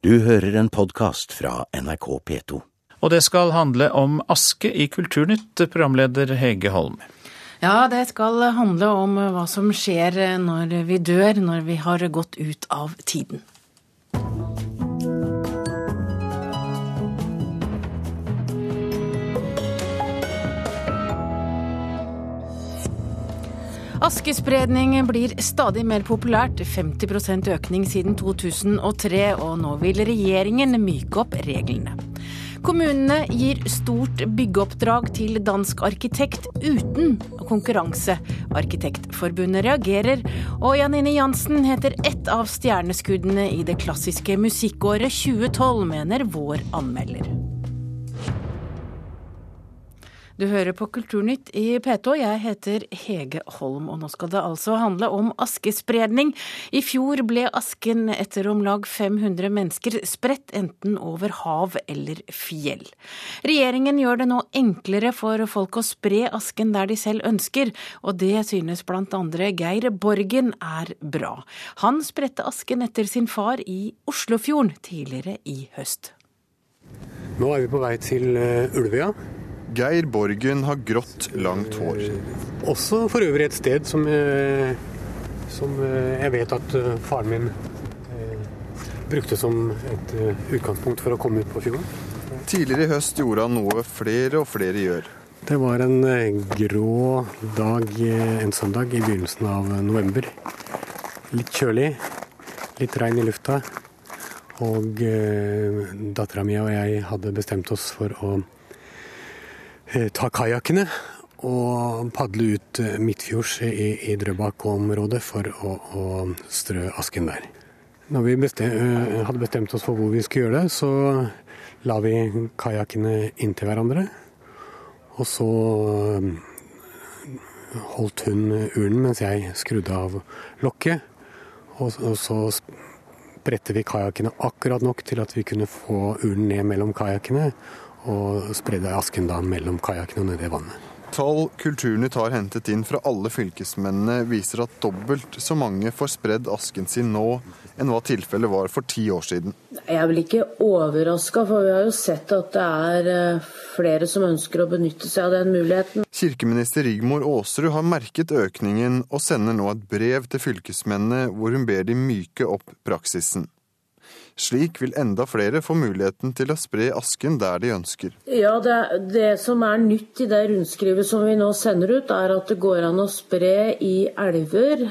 Du hører en podkast fra NRK P2. Og det skal handle om aske i Kulturnytt, programleder Hege Holm. Ja, det skal handle om hva som skjer når vi dør, når vi har gått ut av tiden. Askespredning blir stadig mer populært, 50% økning siden 2003, og nå vil regjeringen myke opp reglene. Kommunene gir stort byggeoppdrag til dansk arkitekt uten konkurranse. Arkitektforbundet reagerer, og Janine Jansen heter ett av stjerneskuddene i det klassiske musikkåret 2012, mener vår anmelder. Du hører på Kulturnytt i P2. Jeg heter Hege Holm, og nå skal det altså handle om askespredning. I fjor ble asken etter om lag 500 mennesker spredt enten over hav eller fjell. Regjeringen gjør det nå enklere for folk å spre asken der de selv ønsker, og det synes bl.a. Geir Borgen er bra. Han spredte asken etter sin far i Oslofjorden tidligere i høst. Nå er vi på vei til eh, Ulvøya. Geir Borgen har grått, langt hår. Også for øvrig et sted som, eh, som eh, jeg vet at eh, faren min brukte som et utgangspunkt for å komme ut på fjorden. Tidligere i høst gjorde han noe flere og flere gjør. Det var en grå dag en søndag i begynnelsen av november. Litt kjølig, litt regn i lufta. Og dattera mi og jeg hadde bestemt oss for å ta kajakkene og padle ut midtfjords i, i Drøbak-området for å, å, strø asken der. Når vi bestem, hadde bestemt oss for hvor vi skulle gjøre det, så la vi kajakkene inntil hverandre. Og så holdt hun urnen mens jeg skrudde av lokket. Og, og så spredte vi kajakkene akkurat nok til at vi kunne få urnen ned mellom kajakkene og spredde asken da mellom kajakkene og ned i vannet. Tall Kulturnytt har hentet inn fra alle fylkesmennene viser at dobbelt så mange får spredd asken sin nå enn hva tilfellet var for ti år siden. Jeg er vel ikke overraska, for vi har jo sett at det er flere som ønsker å benytte seg av den muligheten. Kirkeminister Rigmor Aasrud har merket økningen og sender nå et brev til fylkesmennene hvor hun ber de myke opp praksisen. Slik vil enda flere få muligheten til å spre asken der de ønsker. Ja, det, det, som er nytt i det rundskrivet som vi nå sender ut, er at det går an å spre i elver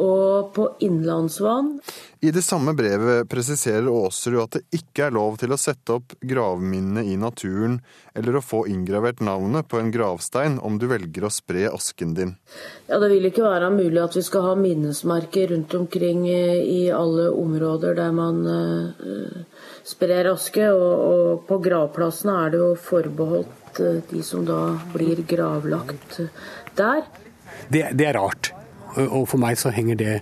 og på innlandsvann. I det samme brevet presiserer Aasrud at det ikke er lov til å sette opp gravminnene i naturen eller å få inngravert navnet på en gravstein om du velger å spre asken din. Ja, Det vil ikke være mulig at vi skal ha minnesmerker rundt omkring i alle områder der man sprer aske. Og, og på gravplassene er det jo forbeholdt de som da blir gravlagt der. Det, det er rart. Og for meg så henger det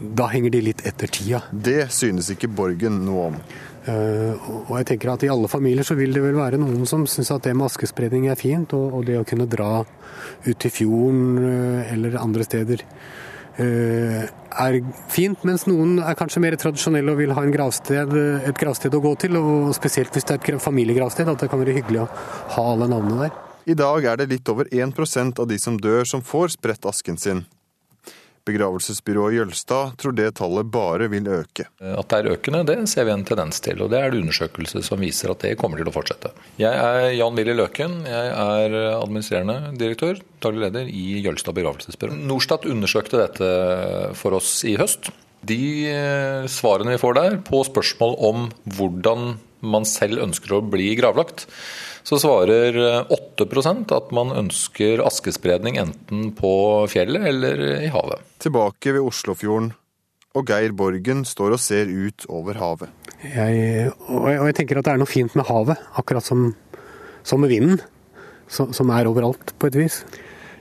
da henger de litt etter tida. Det synes ikke Borgen noe om. Uh, og jeg tenker at I alle familier så vil det vel være noen som syns at det med askespredning er fint, og, og, det å kunne dra ut til fjorden uh, eller andre steder uh, er fint. Mens noen er kanskje mer tradisjonelle og vil ha gravsted, et gravsted å gå til. og Spesielt hvis det er et familiegravsted, at det kan være hyggelig å ha alle navnene der. I dag er det litt over 1% av de som dør som får spredt asken sin. Begravelsesbyrået Jølstad tror det tallet bare vil øke. At det er økende, det ser vi en tendens til. og Det er det undersøkelse som viser at det kommer til å fortsette. Jeg er Jan Willy Løken. Jeg er administrerende direktør, daglig leder i Jølstad begravelsesbyrå. Norstat undersøkte dette for oss i høst. De svarene vi får der på spørsmål om hvordan man selv ønsker å bli gravlagt, så svarer 8% at man ønsker askespredning enten på fjellet eller i havet. Tilbake ved Oslofjorden, og Geir Borgen står og ser ut over havet. Jeg, og, jeg, og jeg tenker at det er noe fint med havet, akkurat som, som med vinden, som, som er overalt på et vis.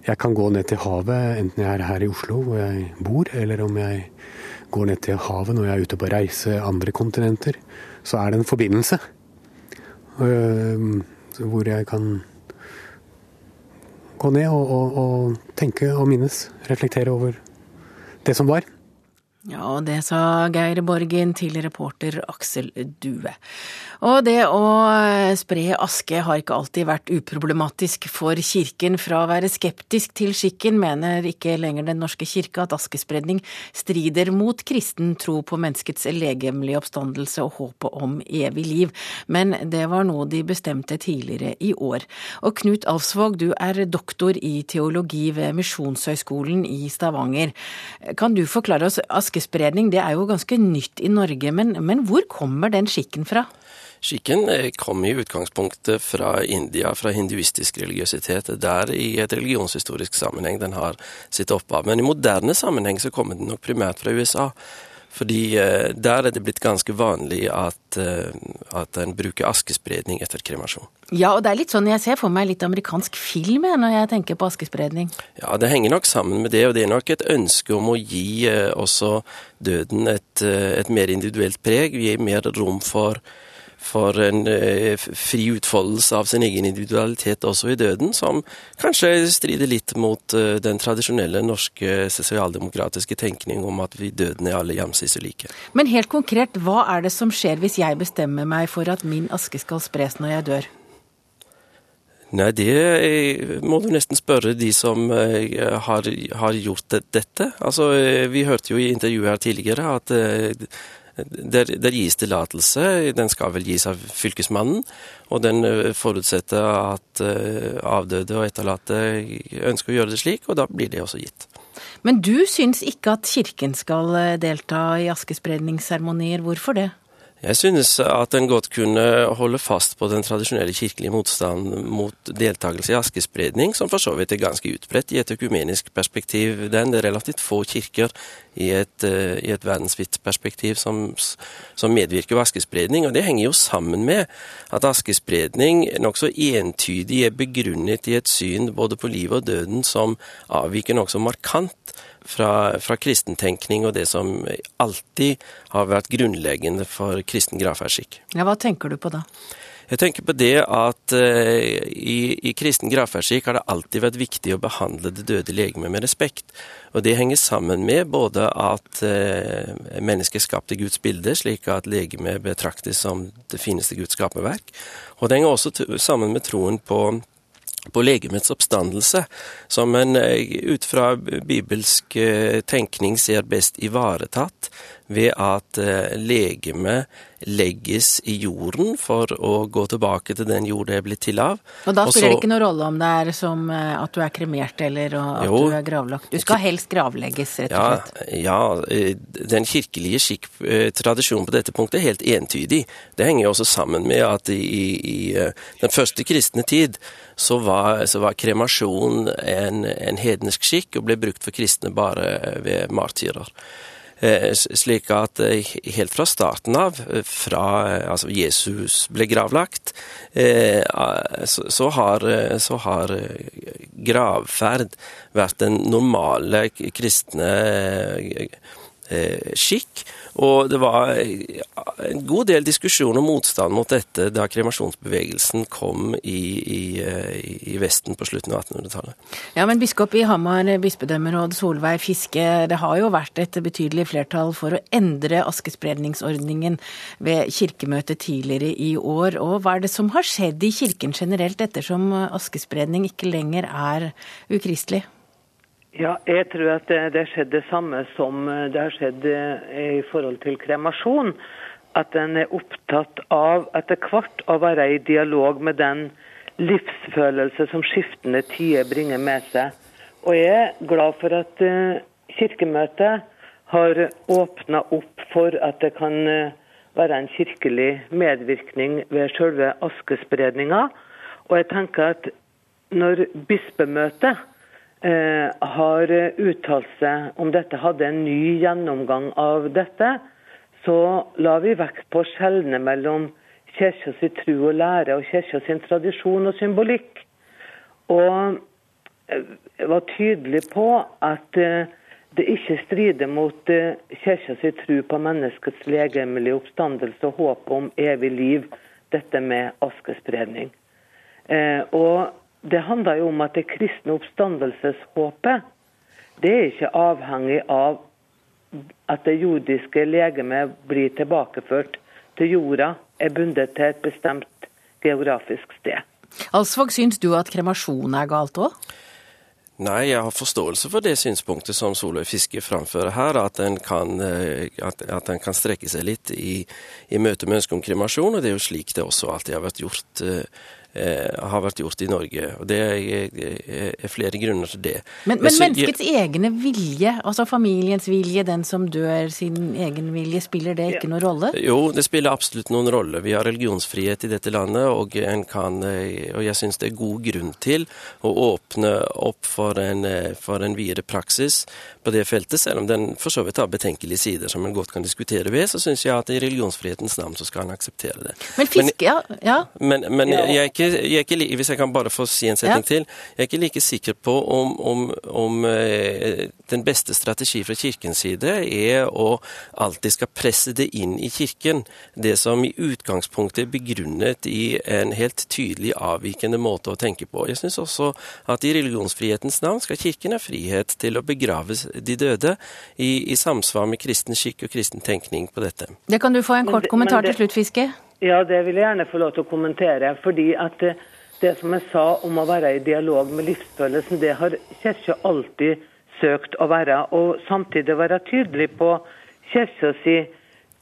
Jeg kan gå ned til havet enten jeg er her i Oslo hvor jeg bor, eller om jeg går ned til havet når jeg er ute på reise andre kontinenter. Så er det en forbindelse. Hvor jeg kan gå ned og, og, og, tenke og minnes. Reflektere over det som var. Ja, og det sa Geir Borgen til reporter Aksel Due. Og det å spre aske har ikke alltid vært uproblematisk for kirken. Fra å være skeptisk til skikken mener ikke lenger Den norske kirke at askespredning strider mot kristen tro på menneskets legemlige oppstandelse og håpet om evig liv. Men det var noe de bestemte tidligere i år. Og Knut Alfsvåg, du er doktor i teologi ved Misjonshøgskolen i Stavanger. Kan du forklare oss aske askespredning det er jo ganske nytt i Norge, men, men hvor kommer den skikken fra? Skikken eh, kom i utgangspunktet fra India, fra hinduistisk religiøsitet. Der i et religionshistorisk sammenheng den har sitt opphav. Men i moderne sammenheng så kommer den nok primært fra USA. Fordi eh, der er det blitt ganske vanlig at, eh, at en bruker askespredning etter kremasjon. Ja, og det er litt sånn jeg ser for meg litt amerikansk film når jeg tenker på askespredning. Ja, det henger nok sammen med det, og det er nok et ønske om å gi eh, også døden et, et mer individuelt preg. Gi mer rom for for en eh, fri utfoldelse av sin egen individualitet også i døden, som kanskje strider litt mot eh, den tradisjonelle norske sosialdemokratiske tenkning om at vi døden er alle jamsis like. Men helt konkret, hva er det som skjer hvis jeg bestemmer meg for at min aske skal spres når jeg dør? Nei, det eh, må du nesten spørre de som har, har gjort dette. Altså, Vi hørte jo i intervjuet her tidligere at der, der gis tillatelse. Den skal vel gis av Fylkesmannen. Og den eh, forutsetter at eh, avdøde og etterlatte ønsker å gjøre det slik, og da blir det også gitt. Men du syns ikke at Kirken skal eh, delta i askespredningsseremonier. Hvorfor det? Jeg synes at en godt kunne holde fast på den tradisjonelle kirkelige motstanden mot deltakelse i askespredning, som for så vidt er ganske utbredt i et økumenisk perspektiv. Det er relativt få kirker i et, uh, i et verdensvidt perspektiv som, som medvirker ved askespredning. Og det henger jo sammen med at askespredning nokså entydig er begrunnet i et syn både på livet og døden som avviker nokså markant fra, fra kristentenkning og det som alltid har vært grunnleggende for kristen gravferdsskikk. Ja, hva tenker du på da? Jeg tenker på det at uh, i, i, kristen gravferdsskikk har det alltid vært viktig å behandle det døde legemet med respekt. Og det henger sammen med både at uh, mennesket skapt i Guds bilde, slik at legemet betraktes som det fineste Guds skaperverk. Og det henger også sammen med troen på på legemets oppstandelse, som en eh, ut fra bibelsk eh, tenkning ser best ivaretatt ved at eh, legemet legges i jorden for å gå tilbake til den jord det er blitt til av. Og da spiller det ikke noen rolle om det er som at du er kremert eller at jo, du er gravlagt? Du skal helst gravlegges, rett og slett? Ja, ja den kirkelige skikk, tradisjonen på dette punktet er helt entydig. Det henger også sammen med at i, i den første kristne tid så var, så var kremasjon en, en, hedensk skikk og ble brukt for kristne bare ved martyrer. Eh, slik at eh, helt fra starten av, eh, fra altså Jesus ble gravlagt, så har, så har gravferd vært den normale kristne skikk. Og det var en god del diskusjon og motstand mot dette da kremasjonsbevegelsen kom i, i, i Vesten på slutten av 1800-tallet. Ja, men biskop i Hamar bispedømmeråd Solveig Fiske, det har jo vært et betydelig flertall for å endre askespredningsordningen ved kirkemøtet tidligere i år. Og hva er det som har skjedd i kirken generelt ettersom askespredning ikke lenger er ukristelig? Ja, jeg tror at det, det skjedd det samme som eh, det har skjedd eh, i forhold til kremasjon. At en er opptatt av etter hvert å være i dialog med den livsfølelse som skiftende tider bringer med seg. Og jeg er glad for at uh, Kirkemøtet har åpna opp for at det kan være en kirkelig medvirkning ved selve askespredninga. Og jeg tenker at når bispemøtet Eh, har uttalt seg om dette, hadde en ny gjennomgang av dette, så la vi vekt på å skjelne mellom kirka sin tro og lære og kirka sin tradisjon og symbolikk. Og eh, var tydelig på at eh, det ikke strider mot kirka sin tro på menneskets legemlige oppstandelse og håp om evig liv, dette med askespredning. Og det handler jo om at det kristne oppstandelseshåpet det er ikke avhengig av at det jordiske legemet blir tilbakeført til jorda, er bundet til et bestemt geografisk sted. Alsvåg, syns du at kremasjon er galt òg? Nei, jeg har forståelse for det synspunktet som Solveig Fiske framfører her, at en kan, eh, at, at en kan strekke seg litt i, i møte med ønsket om kremasjon. Og det er jo slik det også alltid har vært gjort Eh, har vært gjort i Norge. og Det er, er flere grunner til det. Men, men menneskets jeg, egne vilje, altså familiens vilje, den som dør sin egen vilje, spiller det ikke noen rolle? Jo, det spiller absolutt noen rolle. Vi har religionsfrihet i dette landet, og, kan, eh, og jeg syns det er god grunn til å åpne opp for en, eh, for en videre praksis på det feltet, selv om den for så vidt har betenkelige sider som en godt kan diskutere ved, så syns jeg at i religionsfrihetens navn så skal en akseptere det. Men fiske, ja. ja. Men, men jeg, er ikke, jeg, er ikke, hvis jeg kan bare få si en setning ja. til, jeg er ikke like sikker på om, om, om eh, den beste strategi fra kirkens side er å alltid skal presse det inn i kirken, det som i utgangspunktet er begrunnet i en helt tydelig avvikende måte å tenke på. Jeg syns også at i religionsfrihetens navn skal kirken ha frihet til å begraves de døde, i, i samsvar med kristen skikk og kristen tenkning på dette. Det kan du få en kort kommentar det, til slutt, Fiske. Ja, det vil jeg gjerne få lov til å kommentere. fordi at det, som jeg sa om å være i dialog med livsfølelsen, det har Kirka alltid søkt å være. Og samtidig være tydelig på Kirka si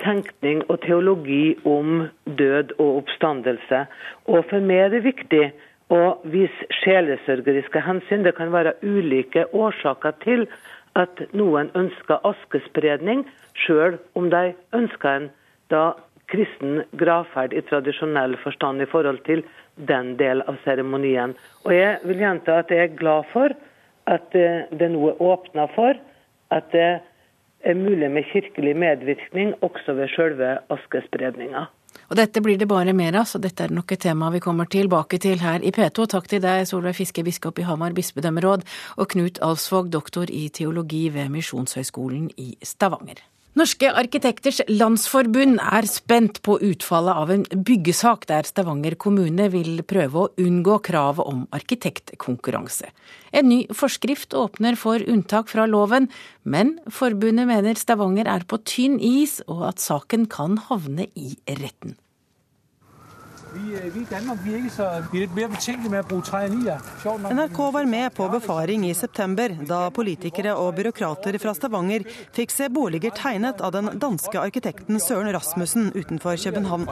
tenkning og teologi om død og oppstandelse. Og for meg er det viktig å vise sjelesørgeriske hensyn. Det kan være ulike årsaker til at noen ønsker askespredning, sjøl om de ønsker en da kristen gravferd i tradisjonell forstand i forhold til den del av seremonien. Og Jeg vil gjenta at jeg er glad for at eh, det nå er åpna for at det er mulig med kirkelig medvirkning også ved selve askespredninga. Og dette blir det bare mer av, så dette er nok et tema vi kommer tilbake til her i P2. Takk til deg, Solveig Fiske, biskop i Hamar bispedømmeråd, og Knut Alsvåg, doktor i teologi ved Misjonshøgskolen i Stavanger. Norske arkitekters landsforbund er spent på utfallet av en byggesak der Stavanger kommune vil prøve å unngå kravet om arkitektkonkurranse. En ny forskrift åpner for unntak fra loven, men forbundet mener Stavanger er på tynn is, og at saken kan havne i retten. Øh, NRK var med på befaring i september, da politikere og byråkrater fra Stavanger fikk se boliger tegnet av den danske arkitekten Søren Rasmussen utenfor København.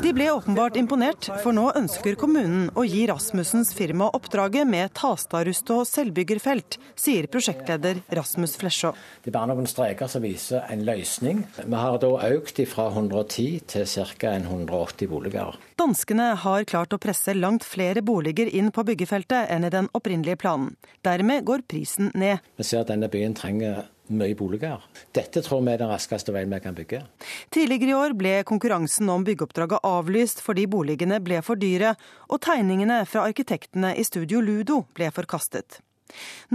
De ble åpenbart imponert, for nå ønsker kommunen å gi Rasmussens firma oppdraget med Tastadrust og selvbyggerfelt, sier prosjektleder Rasmus Flesjå. Det er bare noen streker som viser en løsning. Vi har da økt fra 110 til ca. 180 boliger. Danskene har klart å presse langt flere boliger inn på byggefeltet enn i den opprinnelige planen. Dermed går prisen ned. Vi ser at denne byen trenger mye boliger. Dette tror vi er den raskeste veien vi kan bygge. Tidligere i år ble konkurransen om byggeoppdraget avlyst fordi boligene ble for dyre, og tegningene fra arkitektene i Studio Ludo ble forkastet.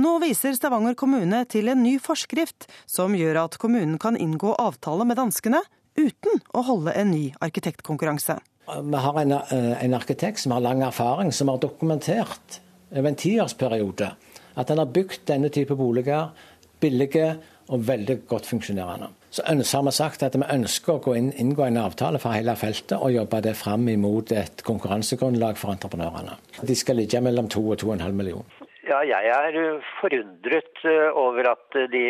Nå viser Stavanger kommune til en ny forskrift som gjør at kommunen kan inngå avtale med danskene uten å holde en ny arkitektkonkurranse. Vi har en, eh, en, arkitekt som har lang erfaring, som har dokumentert over en tiårsperiode at han har bygd denne type boliger billige og veldig godt funksjonerende. Så har vi sagt at vi ønsker å inn, inngå en avtale for hele feltet og jobbe det fram imot et konkurransegrunnlag for entreprenørene. De skal ligge mellom 2 og 2,5 millioner. Ja, jeg er forundret eh, over at de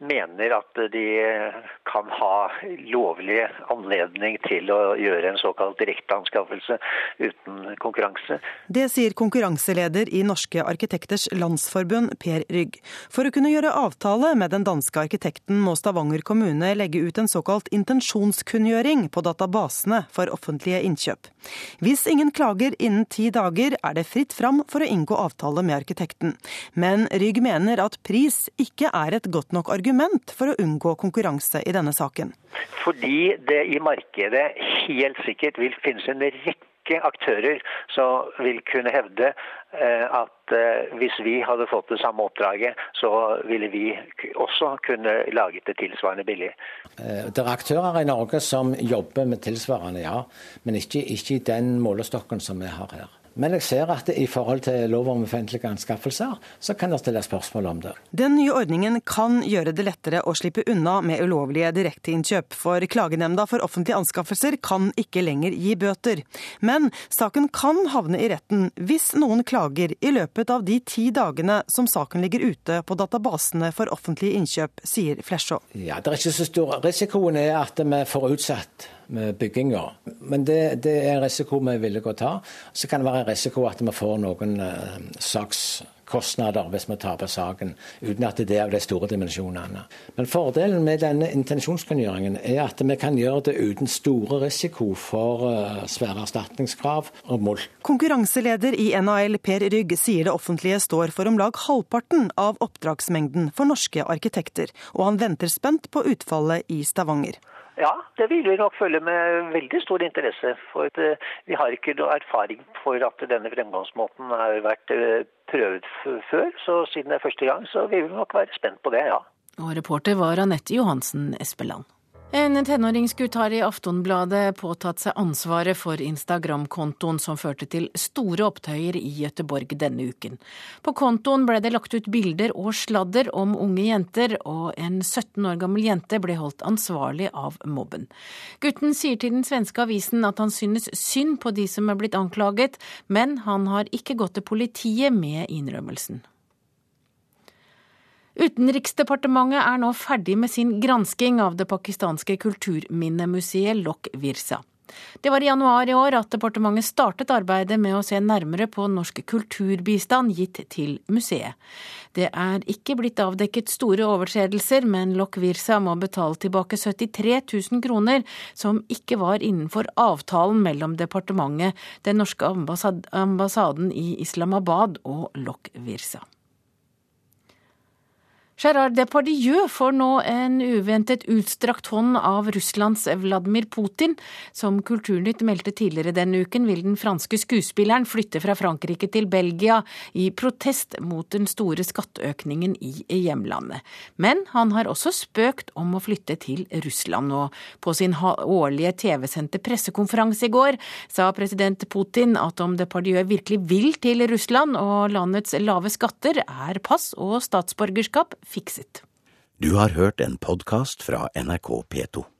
mener at de kan ha lovlig anledning til å gjøre en såkalt direkteanskaffelse uten konkurranse. Det sier konkurranseleder i Norske arkitekters landsforbund, Per Rygg. For å kunne gjøre avtale med den danske arkitekten må Stavanger kommune legge ut en såkalt intensjonskunngjøring på databasene for offentlige innkjøp. Hvis ingen klager innen ti dager, er det fritt fram for å inngå avtale med arkitekten. Men Rygg mener at pris ikke er et godt nok argument argument for å unngå konkurranse i denne saken? Fordi det i markedet helt sikkert vil finnes en rekke aktører som vil kunne hevde eh, at eh, hvis vi hadde fått det samme oppdraget, så ville vi også kunne laget det tilsvarende billig. Eh, det er aktører i Norge som jobber med tilsvarende, ja. Men ikke, ikke i den målestokken som vi har her. Men jeg ser at i forhold til lov om offentlige anskaffelser, så kan det stilles spørsmål om det. Den nye ordningen kan gjøre det lettere å slippe unna med ulovlige direkteinnkjøp, for Klagenemnda for offentlige anskaffelser kan ikke lenger gi bøter. Men saken kan havne i retten hvis noen klager i løpet av de ti dagene som saken ligger ute på databasene for offentlige innkjøp, sier Flesjå. Ja, det er ikke så stor. Risikoen er at vi får utsatt med bygginga. Men det, det, er en risiko vi er villige til å ta. Så kan det være en risiko at vi får noen eh, sakskostnader hvis vi taper saken, uten at det er av de store dimensjonene. Men fordelen med denne intensjonskunngjøringen er at vi kan gjøre det uten store risiko for uh, svære erstatningskrav og mulkt. Konkurranseleder i NAL Per Rygg sier det offentlige står for om lag halvparten av oppdragsmengden for norske arkitekter, og han venter spent på utfallet i Stavanger. Ja, det vil vi nok følge med veldig stor interesse. For eh, vi har ikke erfaring for at denne fremgangsmåten har vært eh, prøvd før. Så siden det er første gang, så vil vi nok være spent på det, ja. Og reporter var Anette Johansen Espeland. En tenåringsgutt har i Aftonbladet påtatt seg ansvaret for Instagram-kontoen som førte til store opptøyer i Gøteborg denne uken. På kontoen ble det lagt ut bilder og sladder om unge jenter, og en 17 år gammel jente ble holdt ansvarlig av mobben. Gutten sier til den svenske avisen at han synes synd på de som er blitt anklaget, men han har ikke gått til politiet med innrømmelsen. Utenriksdepartementet er nå ferdig med sin gransking av det pakistanske kulturminnemuseet Lok Virsa. Det var i januar i år at departementet startet arbeidet med å se nærmere på norsk kulturbistand gitt til museet. Det er ikke blitt avdekket store overtredelser, men Lok Virsa må betale tilbake 73 000 kroner, som ikke var innenfor avtalen mellom departementet, den norske ambassaden i Islamabad og Lok Virsa. Gerard Depardieu får nå en uventet utstrakt hånd av Russlands Vladimir Putin. Som Kulturnytt meldte tidligere denne uken, vil den franske skuespilleren flytte fra Frankrike til Belgia i protest mot den store skatteøkningen i hjemlandet. Men han har også spøkt om å flytte til Russland, nå. på sin årlige TV-sendte pressekonferanse i går sa president Putin at om Depardieu virkelig vil til Russland og landets lave skatter, er pass og statsborgerskap fikset. Du har hørt en podkast fra NRK P2.